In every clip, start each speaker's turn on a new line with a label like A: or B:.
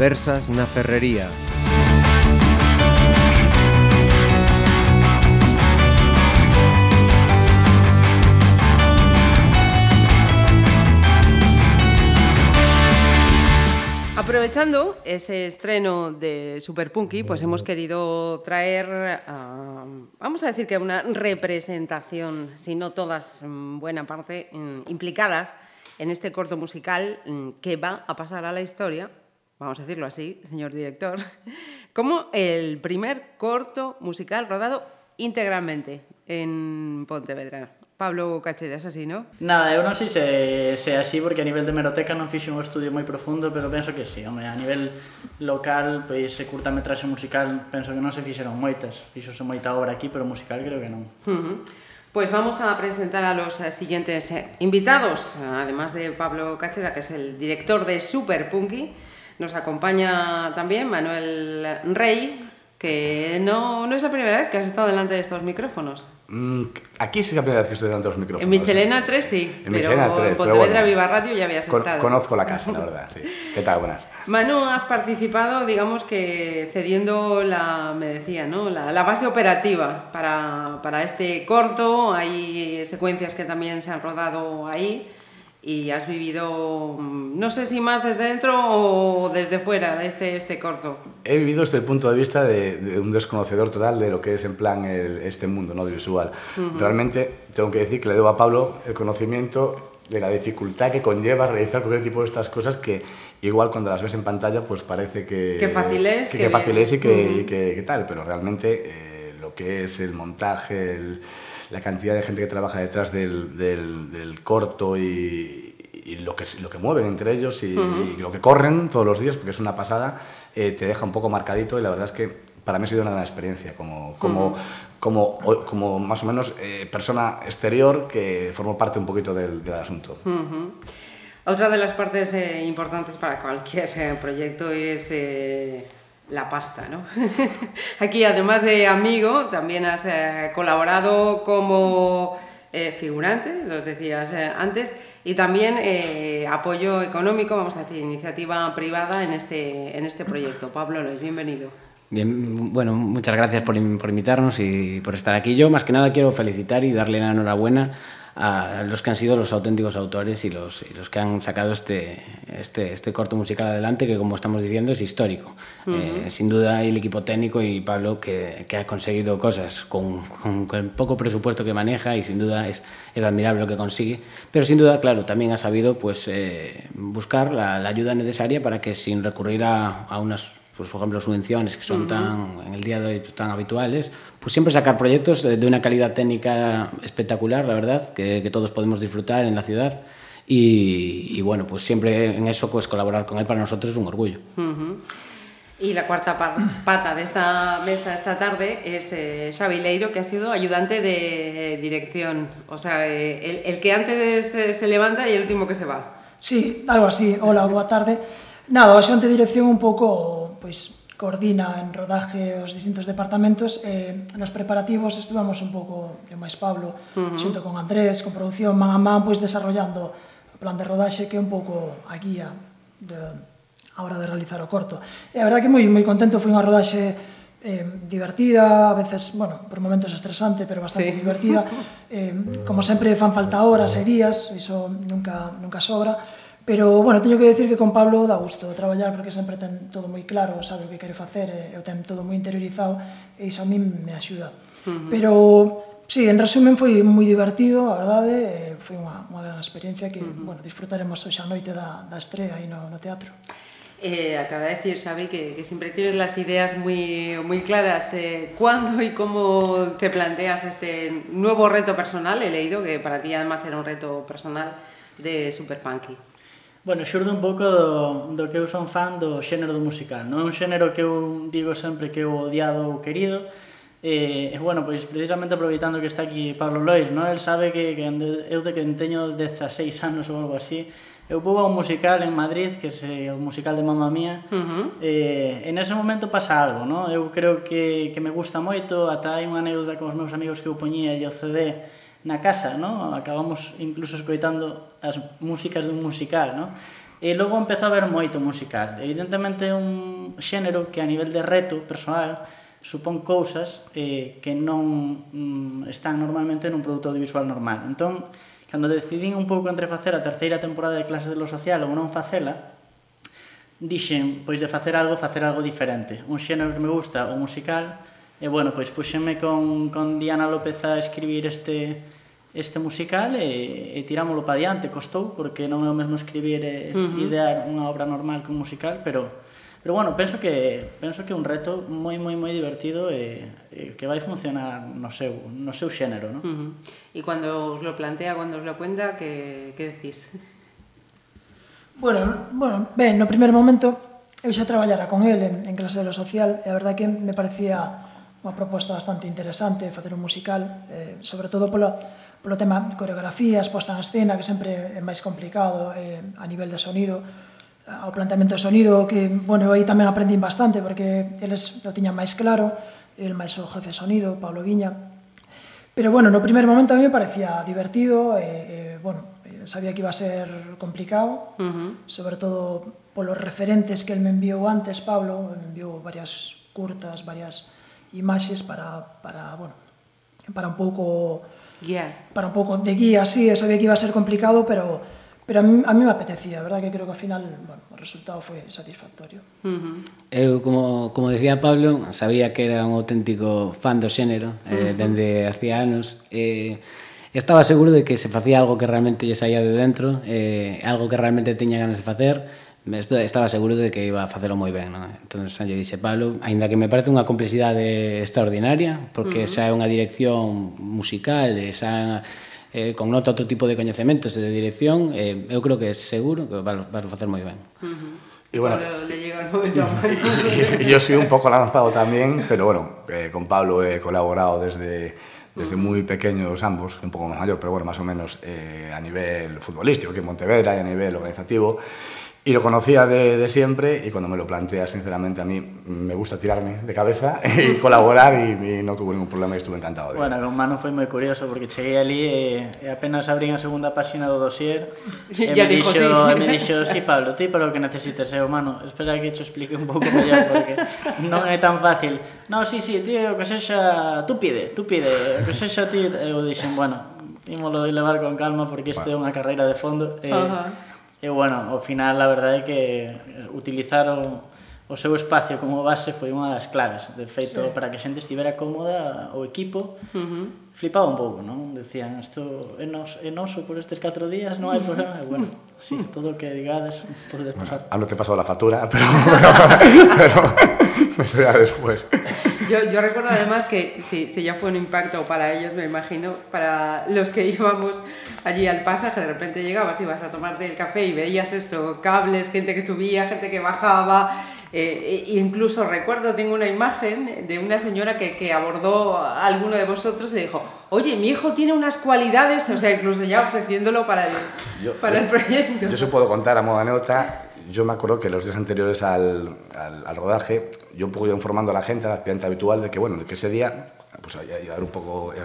A: Conversas na Ferrería.
B: Aprovechando ese estreno de Super Punky, pues hemos querido traer, uh, vamos a decir que una representación, si no todas, mm, buena parte, mm, implicadas en este corto musical mm, que va a pasar a la historia, vamos a decirlo así, señor director, como el primer corto musical rodado íntegramente en Pontevedra. Pablo Cacheda, é así, non?
C: Nada, eu non sei se, se así porque a nivel de meroteca non fixe un estudio moi profundo, pero penso que sí, home, a nivel local, pois se curta metraxe musical, penso que non se fixeron moitas, fixose moita obra aquí, pero musical creo que non.
B: Uh -huh. Pues vamos a presentar a los eh, siguientes eh, invitados, además de Pablo Cacheda, que es el director de Super Punky, nos acompaña también Manuel Rey, que no, no es la primera vez que has estado delante de estos micrófonos.
D: Mm, aquí sí es la primera vez que estoy delante de los micrófonos.
B: En Michelena 3 sí,
D: en
B: pero
D: 3,
B: en Pontevedra bueno, Viva Radio ya habías
D: con,
B: estado.
D: Conozco la casa, la verdad, sí. ¿Qué tal? Buenas.
B: Manu, has participado, digamos que cediendo la, me decía, ¿no? la, la base operativa para, para este corto. Hay secuencias que también se han rodado ahí y has vivido, no sé si más desde dentro o desde fuera este, este corto.
D: He vivido desde el punto de vista de, de un desconocedor total de lo que es en plan el, este mundo ¿no? audiovisual. Uh -huh. Realmente tengo que decir que le debo a Pablo el conocimiento de la dificultad que conlleva realizar cualquier tipo de estas cosas que igual cuando las ves en pantalla pues parece que...
B: Que fácil es.
D: Que, que, que fácil es y que, uh -huh. y que, tal, pero realmente eh, lo que es el montaje, el la cantidad de gente que trabaja detrás del, del, del corto y, y, lo, que, lo que mueven entre ellos y, uh -huh. y, lo que corren todos los días, porque es una pasada, eh, te deja un poco marcadito y la verdad es que para mí ha sido una gran experiencia como, como, uh -huh. como, como más o menos eh, persona exterior que formó parte un poquito del, del asunto.
B: Uh -huh. Otra de las partes eh, importantes para cualquier proyecto es la pasta, ¿no? Aquí, además de amigo, también has eh, colaborado como eh, figurante, los decías eh, antes, y también eh, apoyo económico, vamos a decir, iniciativa privada en este, en este proyecto. Pablo Lois, bienvenido.
E: Bien, bueno, muchas gracias por, por invitarnos y por estar aquí. Yo, más que nada, quiero felicitar y darle la enhorabuena a los que han sido los auténticos autores y los, y los que han sacado este, este, este corto musical adelante, que como estamos diciendo es histórico. Uh -huh. eh, sin duda el equipo técnico y Pablo que, que ha conseguido cosas con, con, con, el poco presupuesto que maneja y sin duda es, es admirable lo que consigue, pero sin duda, claro, también ha sabido pues, eh, buscar la, la ayuda necesaria para que sin recurrir a, a unas pues, por ejemplo, subvenciones que son uh -huh. tan, en el día de hoy tan habituales, pues siempre sacar proyectos de una calidad técnica espectacular, la verdad, que, que todos podemos disfrutar en la ciudad. Y, y, bueno, pues siempre en eso pues colaborar con él para nosotros es un orgullo.
B: Uh -huh. Y la cuarta pata de esta mesa esta tarde es eh, Xavi Leiro, que ha sido ayudante de dirección. O sea, eh, el, el que antes se, se levanta y el último que se va.
F: Sí, algo así. Hola, boa tarde. Nada, xente de dirección un pouco pois coordina en rodaje os distintos departamentos e eh, nos preparativos estuvamos un pouco, eu máis Pablo, uh -huh. xunto con Andrés, con produción, man a man, pois desarrollando o plan de rodaxe que é un pouco a guía de, a hora de realizar o corto. E a verdade que moi moi contento, foi unha rodaxe eh, divertida, a veces, bueno, por momentos estresante, pero bastante sí. divertida. Eh, como sempre fan falta horas e días, iso nunca, nunca sobra, Pero, bueno, teño que decir que con Pablo dá gusto traballar porque sempre ten todo moi claro, sabe o que quere facer, e o ten todo moi interiorizado e iso a mí me axuda. Uh -huh. Pero, sí, en resumen foi moi divertido, a verdade, foi unha, unha gran experiencia que, uh -huh. bueno, disfrutaremos hoxe a noite da, da estrela aí no, no teatro.
B: Eh, acaba de decir Xavi que, que siempre tienes las ideas muy, muy claras. Eh, ¿Cuándo y cómo te planteas este nuevo reto personal? He leído que para ti además era un reto personal de Super Punky.
C: Bueno, xurde un pouco do, do que eu son fan do xénero do musical. Non é un xénero que eu digo sempre que eu odiado ou querido, E, eh, bueno, pois precisamente aproveitando que está aquí Pablo Lois, no? el sabe que, que eu de que teño 16 anos ou algo así, eu vou a un musical en Madrid, que é o musical de Mamma Mía, uh -huh. eh, en ese momento pasa algo, no? eu creo que, que me gusta moito, ata hai unha anécdota con os meus amigos que eu poñía e o CD na casa, ¿no? acabamos incluso escoitando as músicas dun musical. ¿no? E logo empezou a ver moito musical. Evidentemente é un xénero que a nivel de reto personal supón cousas eh, que non mm, están normalmente nun produto audiovisual normal. Entón, cando decidín un pouco entre facer a terceira temporada de clases de lo social ou non facela, dixen, pois de facer algo, facer algo diferente. Un xénero que me gusta, o musical, E bueno, pois puxeme con, con Diana López a escribir este, este musical e, e tirámolo pa diante, costou, porque non é o mesmo escribir e uh -huh. idear unha obra normal que un musical, pero pero bueno, penso que penso que é un reto moi moi moi divertido e, e que vai funcionar no seu no seu xénero, ¿no?
B: Uh -huh. E cando os lo plantea, cando os lo cuenta, que que decís?
F: Bueno, bueno, ben, no primeiro momento eu xa traballara con el en, en clase de lo social e a verdade que me parecía unha proposta bastante interesante facer un musical, eh, sobre todo polo, polo tema coreografías, posta en escena, que sempre é máis complicado eh, a nivel de sonido, ao planteamento de sonido, que, bueno, aí tamén aprendín bastante, porque eles o tiñan máis claro, el máis o jefe de sonido, Pablo Guiña, pero, bueno, no primer momento a mí me parecía divertido, eh, eh, bueno, eh, sabía que iba a ser complicado, uh -huh. sobre todo polos referentes que el me enviou antes, Pablo, me enviou varias curtas, varias imaxes para, para, bueno, para un pouco
B: yeah.
F: para un pouco de guía, sí, sabía que iba a ser complicado, pero pero a mí, a mí me apetecía, verdad que creo que ao final, bueno, o resultado foi satisfactorio.
E: Uh -huh. Eu como como decía Pablo, sabía que era un auténtico fan do xénero, uh -huh. eh, mm-hmm. dende hacía anos, eh estaba seguro de que se facía algo que realmente lle saía de dentro, eh algo que realmente teña ganas de facer estaba seguro de que iba a facelo moi ben, non? Entón, lle dixe, Pablo, aínda que me parece unha complexidade extraordinaria, porque uh -huh. xa é unha dirección musical, xa eh, connota outro tipo de coñecementos de dirección, eh, eu creo que é seguro que vas, vas a facer moi ben. Uh
B: -huh. Y bueno, le llega el momento
D: yo soy un poco lanzado también, pero bueno, eh, con Pablo he colaborado desde desde muy pequeños ambos, un poco más mayor, pero bueno, más o menos eh, a nivel futbolístico, que en Montevera y a nivel organizativo. Y lo conocía de, de, siempre y cuando me lo plantea, sinceramente, a mí me gusta tirarme de cabeza y colaborar y, y no tuve ningún problema y estuve encantado. De
C: bueno, con Manu foi moi curioso porque cheguei ali e, e apenas abrí a segunda página do dossier e
B: ya eh,
C: me,
B: dixo, sí.
C: me dixo, sí Pablo, ti para o que necesites, eh, Manu, espera que te explique un pouco mellor porque non é tan fácil. No, sí, sí, tío, o que sexa, tú pide, tú pide, eh, o que sexa ti, eu dixen, bueno, ímolo levar con calma porque isto é unha carreira de fondo. Eh, uh -huh E, bueno, ao final, a verdade é que eh, utilizar o, o seu espacio como base foi unha das claves. De feito, sí. para que a xente estivera cómoda, o equipo uh -huh. flipaba un pouco, non? Decían, isto é, nos, é noso por estes 4 días, non hai problema. E, bueno, sí, todo o que digades podes pasar.
D: Bueno, a no te pasou a la factura, pero... pero, pero, pero eso ya despois.
B: Yo, yo recuerdo además que si, si ya fue un impacto para ellos, me imagino, para los que íbamos allí al pasaje, de repente llegabas, ibas a tomarte el café y veías eso, cables, gente que subía, gente que bajaba. Eh, e incluso recuerdo, tengo una imagen de una señora que, que abordó a alguno de vosotros y le dijo, oye, mi hijo tiene unas cualidades, o sea, incluso ya ofreciéndolo para el, yo, para el proyecto.
D: Yo se puedo contar a modo anécdota yo me acuerdo que los días anteriores al, al, rodaje, yo un poco iba informando a la gente, a la cliente habitual, de que, bueno, de que ese día pues, iba a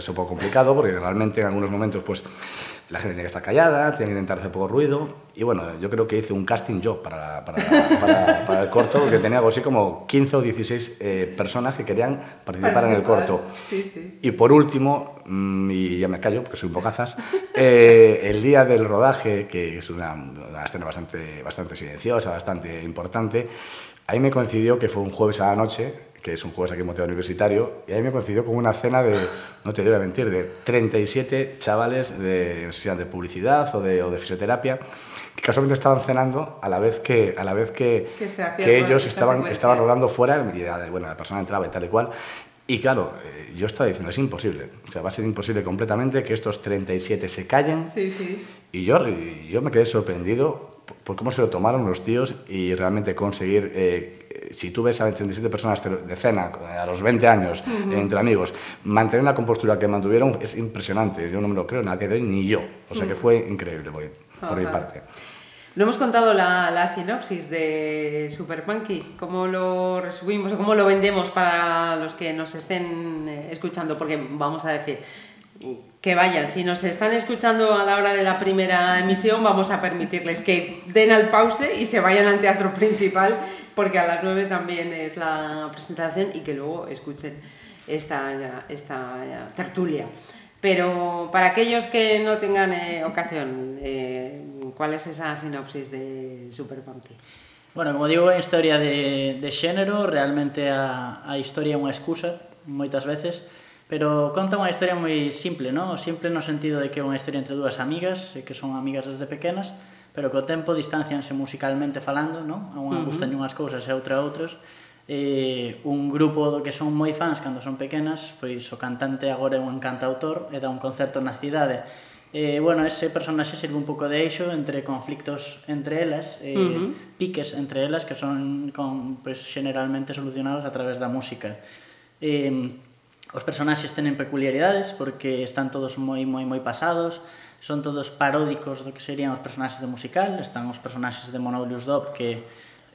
D: ser un poco complicado, porque realmente en algunos momentos pues, la gente tiene que estar callada, tiene que intentar hacer poco ruido. Y bueno, yo creo que hice un casting yo para, para, para, para el corto, porque tenía algo así como 15 o 16 eh, personas que querían participar en el corto.
B: Sí, sí.
D: Y por último, mmm, y ya me callo porque soy un bocazas, eh, el día del rodaje, que es una, una escena bastante, bastante silenciosa, bastante importante, ahí me coincidió que fue un jueves a la noche que es un jueves aquí en Monteo Universitario, y ahí me coincidió con una cena de, no te debo mentir, de 37 chavales de, sean de publicidad o de, o de fisioterapia, que casualmente estaban cenando a la vez que, a la vez que,
B: que,
D: que ellos estaban, estaban rodando fuera, y bueno, la persona entraba y tal y cual, y claro, eh, yo estaba diciendo, es imposible, o sea, va a ser imposible completamente que estos 37 se callen,
B: sí, sí.
D: y yo, yo me quedé sorprendido por cómo se lo tomaron los tíos y realmente conseguir... Eh, si tú ves a 37 personas de cena a los 20 años, uh -huh. entre amigos, mantener la compostura que mantuvieron es impresionante. Yo no me lo creo nadie de hoy, ni yo. O sea que fue increíble por, por mi parte.
B: No hemos contado la, la, sinopsis de Super Punky, cómo lo resumimos o cómo lo vendemos para los que nos estén eh, escuchando, porque vamos a decir, que vayan. Si nos están escuchando a la hora de la primera emisión, vamos a permitirles que den al pause y se vayan al teatro principal, porque a las 9 también es la presentación y que luego escuchen esta, esta tertulia. Pero para aquellos que no tengan eh, ocasión, eh, ¿cuál es esa sinopsis de Super Punky?
C: Bueno, como digo, é historia de, de xénero, realmente a, a historia é unha excusa, moitas veces, pero conta unha historia moi simple, non? Simple no sentido de que é unha historia entre dúas amigas, que son amigas desde pequenas, pero co tempo distancianse musicalmente falando, non? A unha uh -huh. gustan unhas cousas e outra outros. E eh, un grupo do que son moi fans cando son pequenas, pois o cantante agora é un cantautor e dá un concerto na cidade. Eh, bueno, ese personaxe sirve un pouco de eixo entre conflictos entre elas, eh, uh -huh. piques entre elas que son con, pois, pues, generalmente solucionados a través da música. Eh, os personaxes tenen peculiaridades porque están todos moi moi moi pasados, son todos paródicos do que serían os personaxes de musical, están os personaxes de Monolius Dob que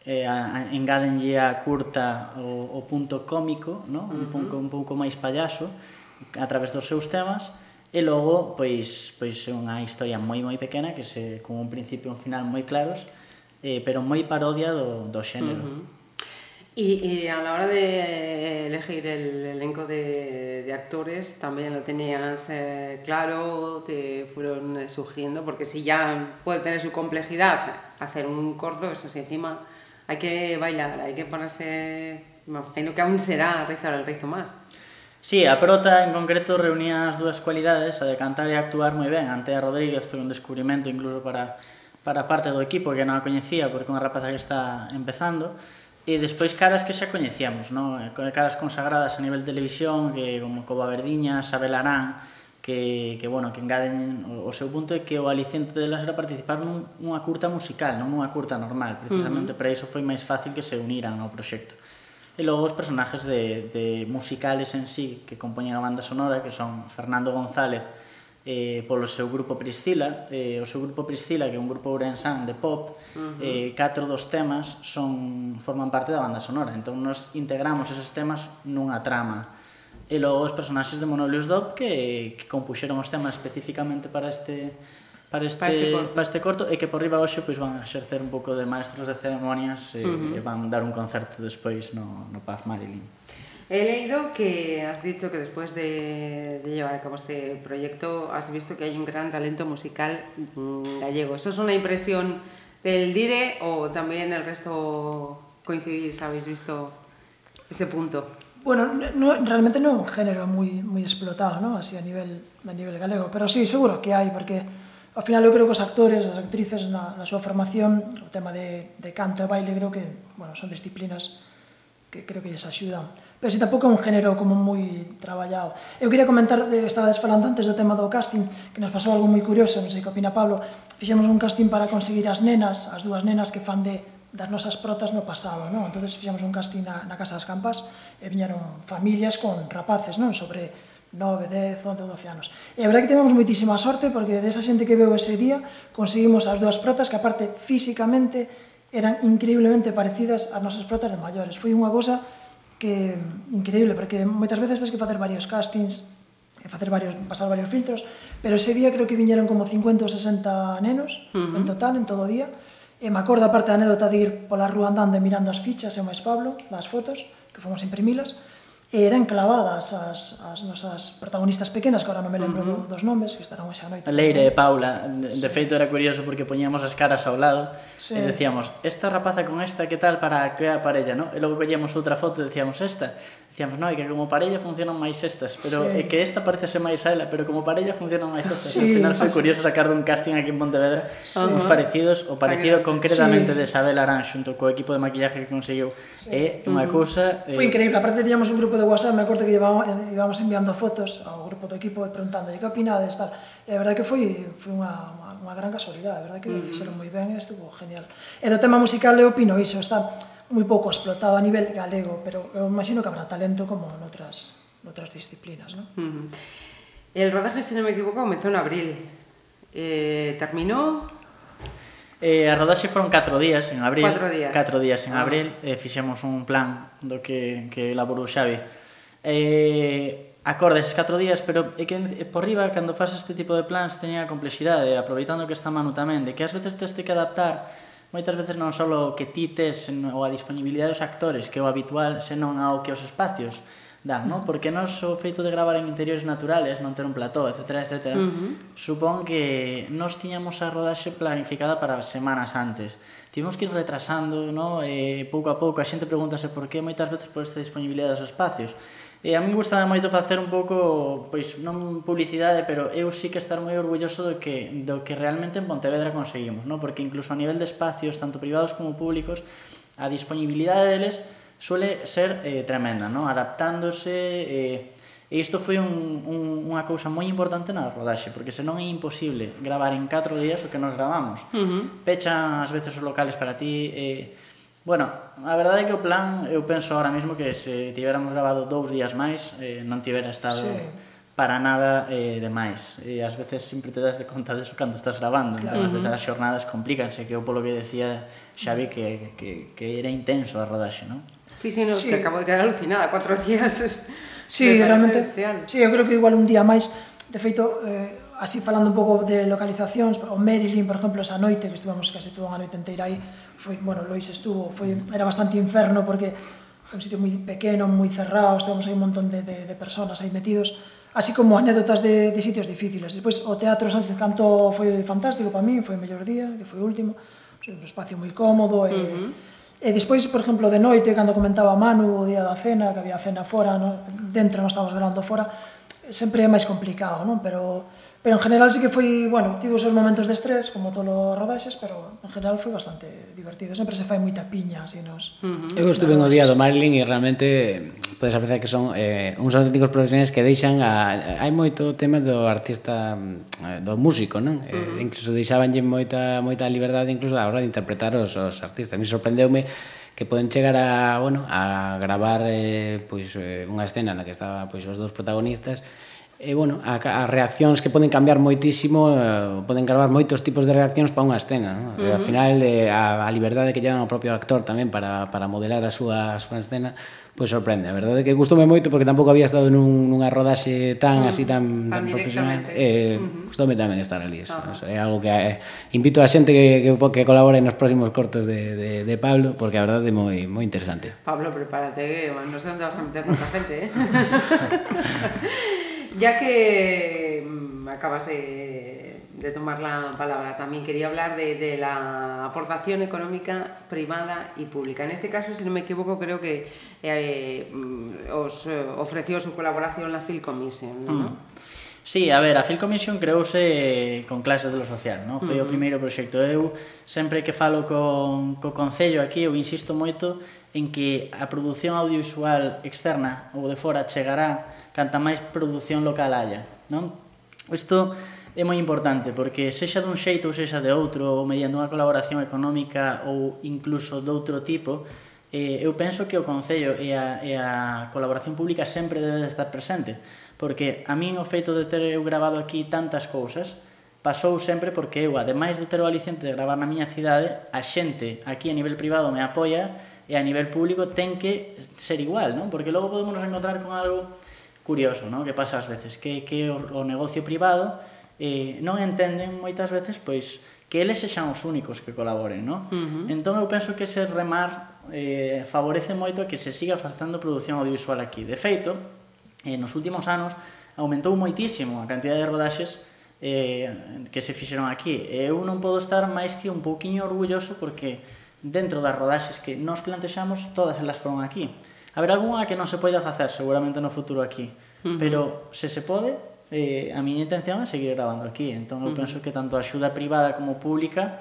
C: eh, engadenlle engádenlle a curta o, o punto cómico, no? un, uh -huh. pouco, un pouco máis payaso, a través dos seus temas, e logo, pois, pois é unha historia moi moi pequena que se con un principio e un final moi claros, eh, pero moi parodia do, do xénero. Uh -huh.
B: Y, y a la hora de elegir el elenco de, de actores, también lo tenías eh, claro, te fueron sugiriendo, porque si ya puede tener su complejidad hacer un corto, eso sí, encima hay que bailar, hay que ponerse, me imagino que aún será rizar el rizo más.
C: Sí, a Prota en concreto reunía as dúas cualidades, a de cantar e actuar moi ben. Antea Rodríguez foi un descubrimento incluso para, para parte do equipo que non a coñecía porque unha rapaza que está empezando. E despois caras que xa coñecíamos, no? caras consagradas a nivel televisión, que como Coba Verdiña, Sabel Arán, que, que, bueno, que engaden o, o seu punto é que o Alicente delas era participar nun, nunha curta musical, non nunha curta normal. Precisamente uh -huh. para iso foi máis fácil que se uniran ao proxecto. E logo os personajes de, de musicales en sí que compoñen a banda sonora, que son Fernando González, eh, polo seu grupo Priscila. Eh, o seu grupo Priscila, que é un grupo ourensán de pop, uh -huh. eh, catro dos temas son forman parte da banda sonora. Entón, nos integramos esos temas nunha trama. E logo os personaxes de Monolius Dop que, que compuxeron os temas especificamente para este para este, para este, corto. para este corto e que por riba hoxe pois van a exercer un pouco de maestros de ceremonias e, uh -huh. e van dar un concerto despois no, no Paz Marilyn.
B: He leído que has dicho que después de, de, llevar a cabo este proyecto has visto que hay un gran talento musical mm, gallego. ¿Eso es una impresión del DIRE o también el resto coincidís? ¿Habéis visto ese punto?
F: Bueno, no, realmente no es un género muy, muy explotado, ¿no? Así a nivel, a nivel galego, pero sí, seguro que hay, porque ao final eu creo que os actores, as actrices na, na súa formación, o tema de, de canto e baile creo que, bueno, son disciplinas que creo que les axudan pero si tampouco é un género como moi traballado. Eu queria comentar, eh, estaba falando antes do tema do casting, que nos pasou algo moi curioso, non sei que opina Pablo, fixemos un casting para conseguir as nenas, as dúas nenas que fan de das nosas protas no pasado, non? Entonces fixemos un casting na, na Casa das Campas e viñeron familias con rapaces, non? Sobre 9, 10, 11, 12 anos. E a verdade que tivemos moitísima sorte porque desa xente que veu ese día conseguimos as dúas protas que aparte físicamente eran increíblemente parecidas ás nosas protas de maiores. Foi unha cosa que increíble, porque moitas veces tens que facer varios castings, eh, facer varios, pasar varios filtros, pero ese día creo que viñeron como 50 ou 60 nenos, uh -huh. en total, en todo o día, e me acordo aparte da anécdota de ir pola rúa andando e mirando as fichas, e o máis Pablo, das fotos, que fomos imprimilas, e eran clavadas as, as nosas protagonistas pequenas, que agora non me lembro uh -huh. dos nomes, que estarán hoxe a noite.
C: Leire e Paula, de, sí. de feito era curioso porque poñíamos as caras ao lado sí. e decíamos, esta rapaza con esta, que tal para crear parella, no? E logo collíamos outra foto e decíamos, esta, Dicíamos, non, é que como parella funcionan máis estas, pero sí. é que esta parece ser máis a ela, pero como parella funcionan máis estas. Sí, Al final foi curioso sacar un casting aquí en Pontevedra sí. uns parecidos, o parecido Ay, concretamente sí. de Isabel Arán xunto co equipo de maquillaje que conseguiu. Sí. É unha cousa...
F: Eh... Foi increíble, aparte teníamos un grupo de WhatsApp, me acordo que llevábamos, eh, íbamos enviando fotos ao grupo do equipo preguntando que opinades, tal. E a verdade que foi, foi unha, unha, unha gran casualidade, a verdade que mm fixeron moi ben e estuvo genial. E do tema musical eu opino iso, está moi pouco explotado a nivel galego, pero eu imagino que habrá talento como en outras, disciplinas, ¿no? Uh -huh.
B: El rodaje, se non me equivoco, comenzou en abril. Eh, terminou
C: Eh, a rodaxe foron 4 días en abril.
B: 4 días.
C: 4 días en ah. abril eh, fixemos un plan do que, que elaborou Xavi. Eh, acordes 4 días, pero é que eh, por riba, cando faz este tipo de plans, teña a complexidade, aproveitando que está Manu tamén, de que ás veces tens que adaptar moitas veces non só o que ti tes ou a disponibilidade dos actores, que é o habitual, senón ao que os espacios dan, non? Porque non o feito de gravar en interiores naturales, non ter un plató, etc, etc, uh -huh. supón que nos tiñamos a rodaxe planificada para semanas antes. Tivemos que ir retrasando, non? E pouco a pouco a xente pregúntase por que moitas veces por esta disponibilidade dos espacios E a mí gustaba moito facer un pouco, pois non publicidade, pero eu sí que estar moi orgulloso do que do que realmente en Pontevedra conseguimos, non? Porque incluso a nivel de espacios, tanto privados como públicos, a disponibilidade deles suele ser eh, tremenda, non? Adaptándose eh, E isto foi un, un, unha cousa moi importante na rodaxe, porque senón é imposible gravar en 4 días o que nos gravamos. Uh -huh. Pechan ás veces os locales para ti, eh, Bueno, a verdade é que o plan, eu penso ahora mesmo que se tiveramos grabado dous días máis, eh, non tivera estado sí. para nada eh, de máis. E ás veces sempre te das de conta deso cando estás grabando. Claro. Entón, uh -huh. as xornadas complicanse, que eu polo que decía Xavi que, que, que era intenso a rodaxe, non?
B: Fíxenos sí. que acabo de quedar alucinada, cuatro días.
F: Sí, realmente. Sí, eu creo que igual un día máis, de feito, eh, así falando un pouco de localizacións, o Marilyn, por exemplo, esa noite, que estuvamos case toda a noite inteira aí, foi, bueno, Lois estuvo, foi, mm. era bastante inferno porque un sitio moi pequeno, moi cerrado, estábamos aí un montón de, de, de personas aí metidos, así como anécdotas de, de sitios difíciles. Despois, o Teatro Sánchez Canto foi fantástico para mí, foi o mellor día, que foi o último, un espacio moi cómodo, uh -huh. e, E despois, por exemplo, de noite, cando comentaba Manu o día da cena, que había cena fora, no? dentro non estábamos velando fora, sempre é máis complicado, non? Pero Pero en general sí que foi, bueno, tivo os seus momentos de estrés, como todos os rodaxes, pero en general foi bastante divertido. Sempre se fai moita piña, así nos...
E: Uh -huh. Eu estuve un día do Marilyn e realmente podes apreciar que son eh, uns auténticos profesionais que deixan a... Hai moito tema do artista, mm, do músico, non? Uh -huh. eh, incluso deixabanlle moita, moita liberdade incluso a hora de interpretar os, os artistas. Me sorprendeume que poden chegar a, bueno, a gravar eh, pois, eh, unha escena na que estaba pois, os dous protagonistas e, bueno, a, a reaccións que poden cambiar moitísimo, eh, poden gravar moitos tipos de reaccións para unha escena, no? Uh -huh. E, ao final eh, a, a liberdade que lle dan ao propio actor tamén para, para modelar a súa, a súa escena, pois pues sorprende. A verdade é que gustoume moito porque tampouco había estado nun, nunha rodaxe tan uh -huh. así tan, tan, tan profesional. Eh, uh -huh. gustoume tamén estar ali, eso, uh -huh. eso. É algo que eh, invito a xente que, que, que colabore nos próximos cortos de, de, de Pablo porque a verdade é moi moi interesante.
B: Pablo, prepárate, que non sei onde vas a meter tanta gente, eh. Ya que mm, acabas de, de tomar la palabra, también quería hablar de, de, la aportación económica privada y pública. En este caso, si no me equivoco, creo que eh, mm, os eh, ofreció su colaboración la Phil Commission, ¿no? Mm.
C: Sí, a ver, a Phil Commission creouse con clases de lo social, non? Foi uh -huh. o primeiro proxecto. Eu sempre que falo con co concello aquí, eu insisto moito en que a produción audiovisual externa ou de fora chegará canta máis produción local haya, non? Isto é moi importante porque sexa dun xeito ou sexa de outro ou mediante unha colaboración económica ou incluso doutro tipo eh, eu penso que o Concello e a, e a colaboración pública sempre debe estar presente porque a min o feito de ter eu grabado aquí tantas cousas pasou sempre porque eu, ademais de ter o aliciente de gravar na miña cidade, a xente aquí a nivel privado me apoia e a nivel público ten que ser igual, non? Porque logo podemos encontrar con algo curioso, non? Que pasa ás veces que que o, o negocio privado eh, non entenden moitas veces pois que eles sexan os únicos que colaboren, non? Uh -huh. Entón eu penso que ese remar eh, favorece moito a que se siga facendo produción audiovisual aquí. De feito, eh, nos últimos anos aumentou moitísimo a cantidad de rodaxes eh, que se fixeron aquí. Eu non podo estar máis que un pouquiño orgulloso porque dentro das rodaxes que nos plantexamos, todas elas foron aquí. Haber algunha que non se poida facer seguramente no futuro aquí, uh -huh. pero se se pode, eh, a miña intención é seguir grabando aquí. Entón, eu uh -huh. penso que tanto a axuda privada como pública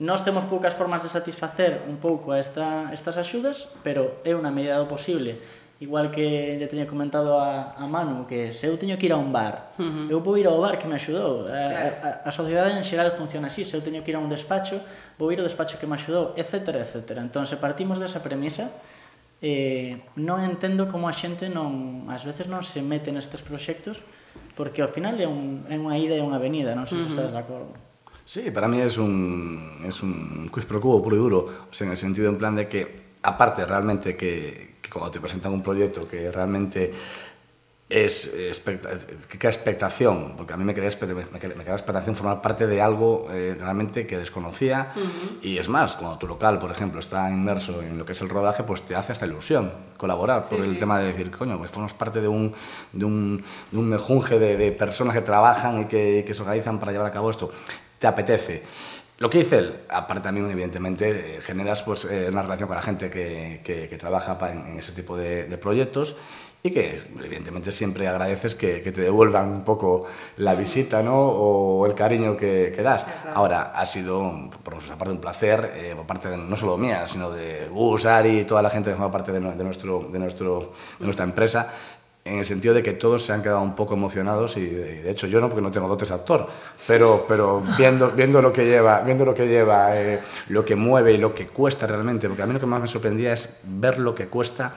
C: Nós temos poucas formas de satisfacer un pouco a esta, estas axudas, pero é unha medida do posible. Igual que lle teño comentado a, a Manu, que se eu teño que ir a un bar, uh -huh. eu vou ir ao bar que me axudou. A, a, a sociedade en xeral funciona así, se eu teño que ir a un despacho, vou ir ao despacho que me axudou, etc. etc. Entón, se partimos desa premisa, eh, non entendo como a xente non, ás veces non se mete nestes proxectos porque ao final é, un, é unha ida e unha venida, non sei se uh -huh. estás de acordo.
D: Sí, para mí es un, es un quiz pro cubo puro y duro, o sea, en el sentido en plan de que, aparte realmente que, que cuando te presentan un proyecto que realmente es expecta que crea expectación, porque a mí me crea, me crea expectación formar parte de algo eh, realmente que desconocía uh -huh. y es más, cuando tu local, por ejemplo, está inmerso en lo que es el rodaje, pues te hace hasta ilusión colaborar por sí, el sí. tema de decir, coño, pues formas parte de un, de un, de un mejunje de, de personas que trabajan y que, que se organizan para llevar a cabo esto, te apetece. Lo que dice él, aparte también, evidentemente, eh, generas pues, eh, una relación con la gente que, que, que trabaja en, en, ese tipo de, de proyectos y que evidentemente siempre agradeces que, que, te devuelvan un poco la visita ¿no? o el cariño que, que das. Ahora, ha sido por nuestra parte un placer, eh, por parte de, no solo mía, sino de Gus, Ari y toda la gente que forma parte de, de, nuestro, de, nuestro, de nuestra empresa, en el sentido de que todos se han quedado un poco emocionados y de, hecho yo no porque no tengo dotes de actor pero pero viendo viendo lo que lleva viendo lo que lleva eh, lo que mueve y lo que cuesta realmente porque a mí lo que más me sorprendía es ver lo que cuesta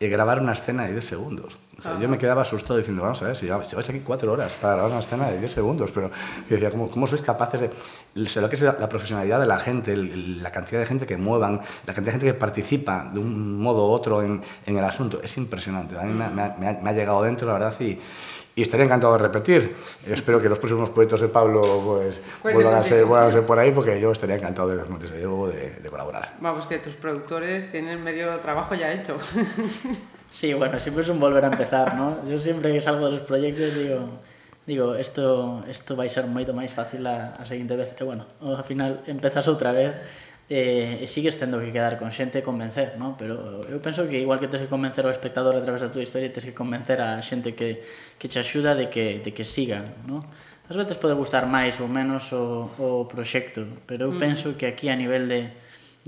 D: grabar una escena de 10 segundos. O sea, yo me quedaba asustado diciendo, vamos a ver, si, vais aquí cuatro horas para grabar una escena de 10 segundos, pero yo decía, ¿cómo, cómo sois capaces de... lo que es la, profesionalidad de la gente, el, la cantidad de gente que muevan, la cantidad de gente que participa de un modo u otro en, en el asunto, es impresionante. A mí me, me, ha, me ha llegado dentro, la verdad, y, y estaría encantado de repetir. Espero que los próximos proyectos de Pablo pues, vuelvan, a ser, vuelvan a ser por ahí, porque yo estaría encantado de, desde luego de, de colaborar.
B: Vamos, que tus productores tienen medio trabajo ya hecho.
C: Sí, bueno, siempre es un volver a empezar, ¿no? Yo siempre que salgo de los proyectos digo, digo isto, isto vai ser moito máis fácil a, a seguinte vez que, bueno, ao final empezas outra vez eh, e sigues tendo que quedar con xente e convencer, ¿no? Pero eu penso que igual que tens que convencer ao espectador a través da túa historia, tens que convencer a xente que, que te axuda de que, de que sigan. ¿no? Ás veces pode gustar máis ou menos o, o proxecto, pero eu mm. penso que aquí a nivel de,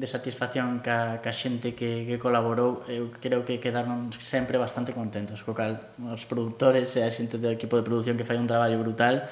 C: de satisfacción ca, ca xente que, que colaborou, eu creo que quedaron sempre bastante contentos, co cal os produtores e a xente do equipo de produción que fai un traballo brutal,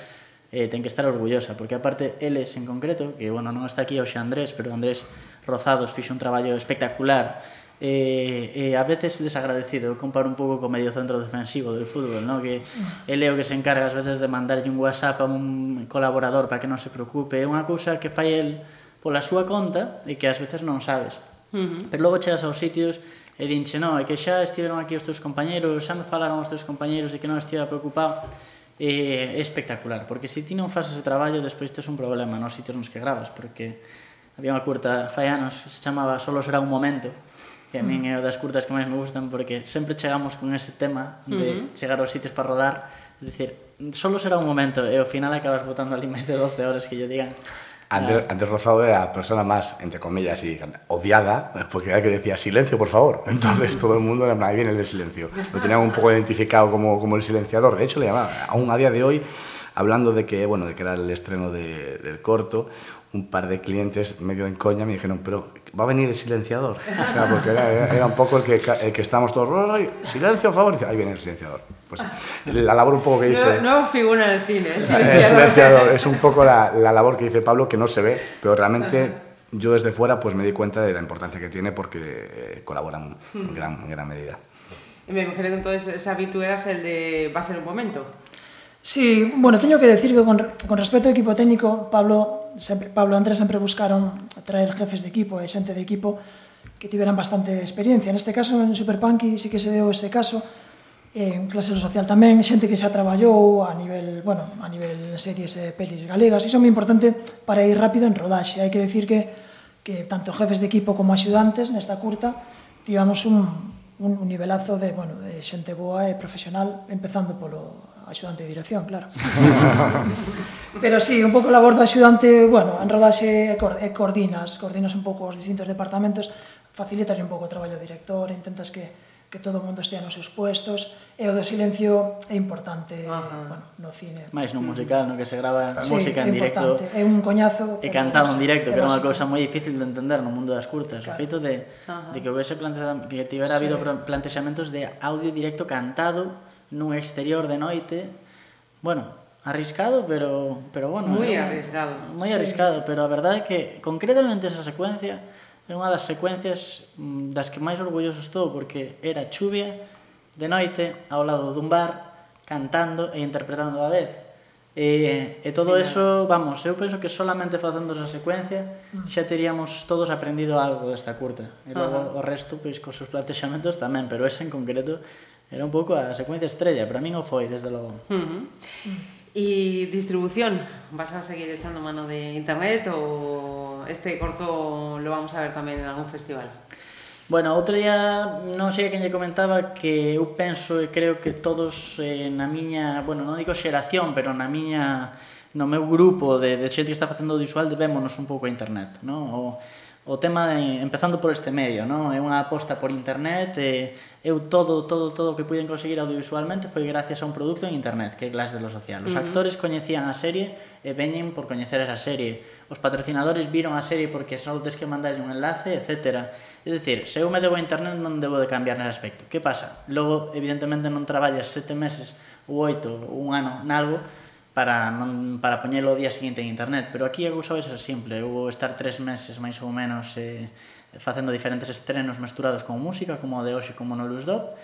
C: eh, ten que estar orgullosa, porque aparte eles en concreto, que bueno, non está aquí o Andrés, pero Andrés Rozados fixe un traballo espectacular, eh, eh, a veces desagradecido, eu comparo un pouco co medio centro defensivo del fútbol, ¿no? que ele é o que se encarga ás veces de mandarlle un WhatsApp a un colaborador para que non se preocupe, é unha cousa que fai el pola súa conta e que ás veces non sabes. Uh -huh. Pero logo chegas aos sitios e dinche, no, é que xa estiveron aquí os teus compañeros, xa me falaron os teus compañeros e que non estiva preocupado é, é espectacular, porque se ti non faz ese traballo, despois tes un problema nos sitios nos que gravas, porque había unha curta fai anos, se chamaba Solo será un momento, que a min é o das curtas que máis me gustan, porque sempre chegamos con ese tema de uh -huh. chegar aos sitios para rodar, é dicir, solo será un momento, e ao final acabas botando ali máis de 12 horas que yo digan
D: Andrés, Andrés Rosado era la persona más, entre comillas, y odiada, porque era que decía silencio, por favor. Entonces todo el mundo era ahí viene el del silencio. Lo tenían un poco identificado como, como el silenciador. De hecho, le llamaban, aún a día de hoy, hablando de que, bueno, de que era el estreno de, del corto, un par de clientes medio en coña me dijeron, pero va a venir el silenciador. O sea, porque era, era un poco el que, el que estábamos todos, silencio, por favor, y dice, ahí viene el silenciador. Pues la labor un poco que dice...
B: No, no figura en el cine, el
D: silenciador. Es un poco la, la, labor que dice Pablo, que no se ve, pero realmente Ajá. yo desde fuera pues me di cuenta de la importancia que tiene porque eh, colaboran en gran, en gran medida.
B: Me imagino que entonces ese hábito eras el de va a ser un momento.
F: Sí, bueno, teño que decir que con, con respecto ao equipo técnico, Pablo, sempre, Pablo e Andrés sempre buscaron traer jefes de equipo e xente de equipo que tiveran bastante experiencia. Neste caso, en Superpunky sí que se deu este caso, eh, clase social tamén, xente que xa traballou a nivel, bueno, a nivel series e pelis galegas, iso é moi importante para ir rápido en rodaxe. Hai que decir que, que tanto jefes de equipo como axudantes nesta curta tivamos un, un, un nivelazo de, bueno, de xente boa e profesional, empezando polo axudante de dirección, claro. Pero sí, un pouco labor do axudante, bueno, en rodaxe e coordinas, coordinas un pouco os distintos departamentos, facilitas un pouco o traballo do director, intentas que que todo o mundo estea nos seus puestos e o do silencio é importante Ajá. bueno, no cine.
C: Mais no musical, no que se grava sí, música en directo.
F: É un coñazo.
C: E cantado en directo, que era unha cousa moi difícil de entender no mundo das curtas. Claro. O feito de, de que houvese que tivera sí. habido plantexamentos de audio directo cantado nun exterior de noite, bueno, arriscado, pero pero bueno,
B: moi arriscado.
C: Moi sí. arriscado, pero a verdade é que concretamente esa secuencia é unha das secuencias mm, das que máis orgulloso estou porque era chuvia de noite ao lado dun bar cantando e interpretando a vez E, e todo sí, eso, vamos, eu penso que solamente facendo esa secuencia mm. xa teríamos todos aprendido algo desta curta. E logo uh -huh. o resto, pois, cos seus plantexamentos tamén, pero esa en concreto era un pouco a secuencia estrella, para min o foi, desde logo.
B: Uh -huh. E distribución, vas a seguir echando mano de internet ou este corto lo vamos a ver tamén en algún festival.
C: Bueno, outro día non sei a quen lle comentaba que eu penso e creo que todos eh, na miña, bueno, non digo xeración, pero na miña no meu grupo de, de xente que está facendo visual debémonos un pouco a internet, non? O, o tema de, empezando por este medio, non? É unha aposta por internet e eu todo todo todo o que puiden conseguir audiovisualmente foi gracias a un produto en internet, que é Glass de lo Social. Os uh -huh. actores coñecían a serie e veñen por coñecer esa serie. Os patrocinadores viron a serie porque só tes que mandarlle un enlace, etc. É dicir, se eu me debo a internet non debo de cambiar nese aspecto. Que pasa? Logo, evidentemente, non traballas sete meses ou oito ou un ano nalgo, para non para poñelo o día seguinte en internet, pero aquí a cousa vai ser simple, eu vou estar tres meses máis ou menos eh, facendo diferentes estrenos mesturados con música, como o de hoxe, como no Luz Dop,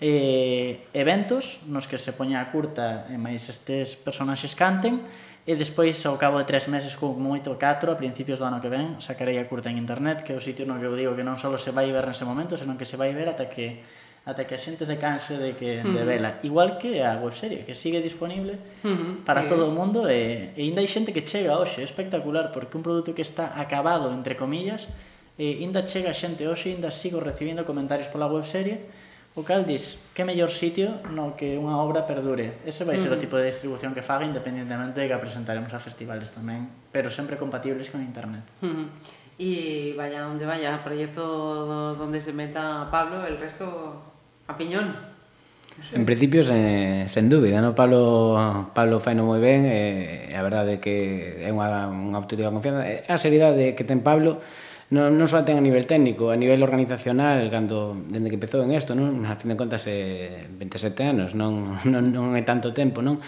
C: eh, eventos nos que se poña a curta e máis estes personaxes canten, e despois ao cabo de tres meses con moito catro, a principios do ano que ven, sacarei a curta en internet, que é o sitio no que eu digo que non só se vai ver nese momento, senón que se vai ver ata que ata que a xente se canse de que uh -huh. de vela. Igual que a webserie, que sigue disponible uh -huh. para sí. todo o mundo e, e ainda hai xente que chega hoxe, é espectacular, porque un produto que está acabado, entre comillas, e ainda chega xente hoxe, ainda sigo recibindo comentarios pola webserie, o cal dis, que mellor sitio no que unha obra perdure. Ese vai ser uh -huh. o tipo de distribución que faga, independentemente de que a presentaremos a festivales tamén, pero sempre compatibles con internet.
B: Uh -huh. Y vaya donde vaya, proyecto donde se meta Pablo, el resto a piñón. Sí.
E: En principio, sen, sen dúbida, no? Pablo, Pablo faino moi ben, e eh, a verdade é que é unha, unha auténtica confianza. A seriedade que ten Pablo non, non só ten a nivel técnico, a nivel organizacional, cando, dende que empezou en isto, non? a fin de contas, é 27 anos, non, non, non é tanto tempo, non?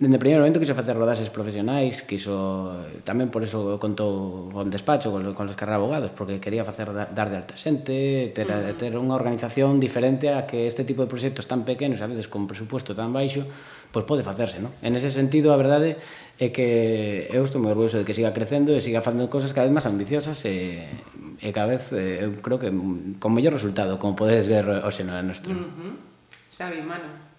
E: dende o primeiro momento quiso facer rodaxes profesionais, quiso tamén por eso contou con despacho con, con os carreras abogados, porque quería facer dar de alta xente, ter, uh -huh. ter unha organización diferente a que este tipo de proxectos tan pequenos, a veces con presupuesto tan baixo, pois pode facerse, non? En ese sentido, a verdade é que eu estou moi orgulloso de que siga crecendo e siga facendo cousas cada vez máis ambiciosas e, e cada vez eh, eu creo que con mellor resultado, como podedes ver hoxe na nosa. Uh
B: -huh. Xavi, mano.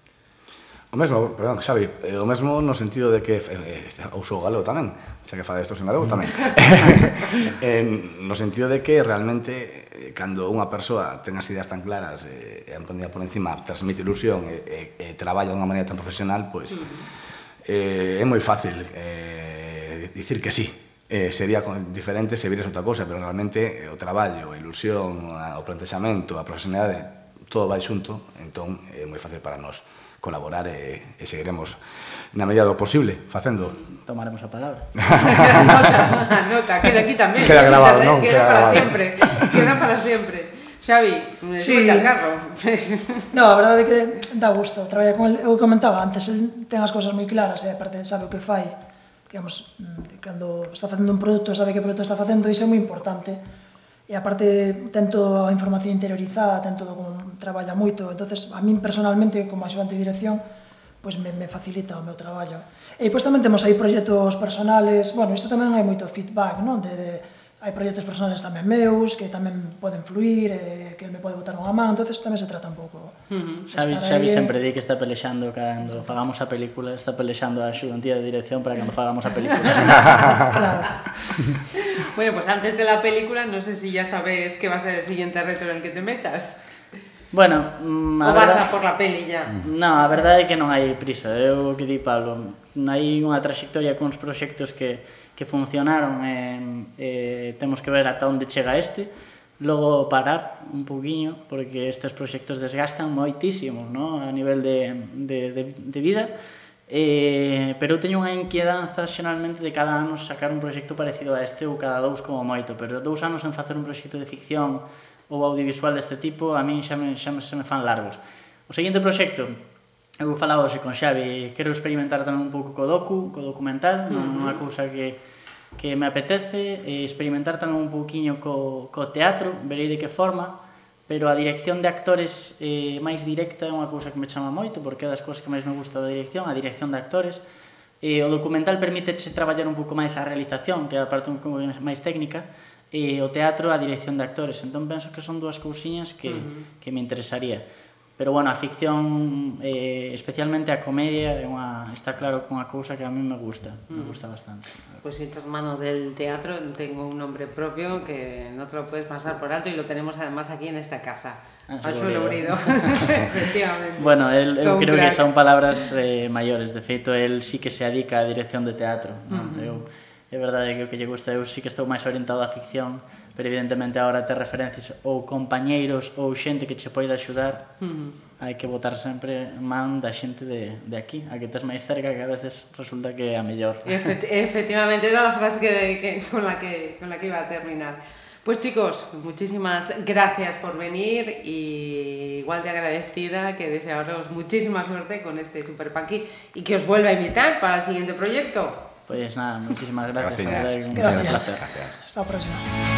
D: O mesmo, perdón, Xavi, eh, o mesmo no sentido de que eh, eh uso galego tamén, xa que fa isto en galego tamén. eh, no sentido de que realmente eh, cando unha persoa ten as ideas tan claras e eh, emprendida por encima, transmite ilusión e eh, eh, traballa de unha maneira tan profesional, pois pues, eh, é moi fácil eh, dicir que sí. Eh, sería diferente se vires outra cosa, pero realmente eh, o traballo, a ilusión, a, o plantexamento, a profesionalidade, todo vai xunto, entón é eh, moi fácil para nós colaborar e, e seguiremos na medida do posible facendo.
C: Tomaremos a palabra.
B: nota, nota, queda aquí tamén.
D: Queda grabado, queda, non?
B: Queda, queda para grabado. sempre. Queda para sempre. Xavi, me sí. al carro.
F: no, a verdade é que dá gusto traballar con el. Eu comentaba antes, el ten as cousas moi claras e eh, aparte sabe o que fai. Digamos, mm, cando está facendo un produto, sabe que produto está facendo, iso é moi importante e aparte tento a información interiorizada, tento como traballa moito, entonces a min personalmente como axudante de dirección pois me, me facilita o meu traballo. E pois tamén temos aí proxectos personales, bueno, isto tamén hai moito feedback, non? De, de hai proxectos personales tamén meus que tamén poden fluir, eh, que me pode botar unha man, entonces tamén se trata un pouco.
C: Uh -huh. Xavi, Xavi sempre di que está pelexando cando pagamos a película, está pelexando a xuntía de dirección para que non pagamos a película.
F: claro.
B: bueno, pues antes de la película, no sé si ya sabes que va a ser el siguiente reto en el que te metas.
C: Bueno, mm,
B: a o vas verdad... a por la peli ya.
C: Mm. Non, a verdade é que non hai prisa. Eu que di Pablo, hai unha trayectoria cuns proxectos que que funcionaron e, e eh, temos que ver ata onde chega este. Logo parar un poquinho porque estes proxectos desgastan moitísimo no? a nivel de, de, de, de vida. Eh, pero eu teño unha inquiedanza xeralmente de cada ano sacar un proxecto parecido a este ou cada dous como moito pero dous anos en facer un proxecto de ficción ou audiovisual deste tipo a min xa me, xa me, xa me fan largos. O seguinte proxecto eu falaba hoxe con Xavi, quero experimentar tamén un pouco co docu, co documental, uh -huh. unha cousa que que me apetece, e experimentar tamén un pouquiño co, co teatro, verei de que forma, pero a dirección de actores eh, máis directa é unha cousa que me chama moito, porque é das cousas que máis me gusta da dirección, a dirección de actores, e o documental permite traballar un pouco máis a realización, que é a parte un pouco máis técnica, e o teatro a dirección de actores. Entón penso que son dúas cousiñas que, uh -huh. que me interesaría. Pero bueno, a ficción, eh, especialmente a comedia, é unha, está claro que unha cousa que a mí me gusta, mm. me gusta bastante.
B: Pois pues echas mano del teatro, tengo un nombre propio que no te lo puedes pasar por alto y lo tenemos además aquí en esta casa.
C: Ah, Axo
B: Lourido, efectivamente.
C: Bueno, el, eu creo
B: crack.
C: que son palabras eh, maiores, de feito, el sí que se adica a dirección de teatro. ¿no? Uh -huh. eu, é verdade que o que lle gusta, eu sí que estou máis orientado á ficción, pero evidentemente agora ter referencias ou compañeiros ou xente que che poida axudar uh -huh. hai que votar sempre man da xente de, de aquí a que tes máis cerca que a veces resulta que é a mellor
B: Efect efectivamente era a frase que, que, con, la que, con la que iba a terminar Pues chicos, muchísimas gracias por venir y igual de agradecida que desearos muchísima suerte con este Super Punky y que os vuelva a invitar para el siguiente proyecto.
C: Pues nada, muchísimas gracias.
D: Gracias.
F: gracias.
C: gracias.
F: Hasta la próxima.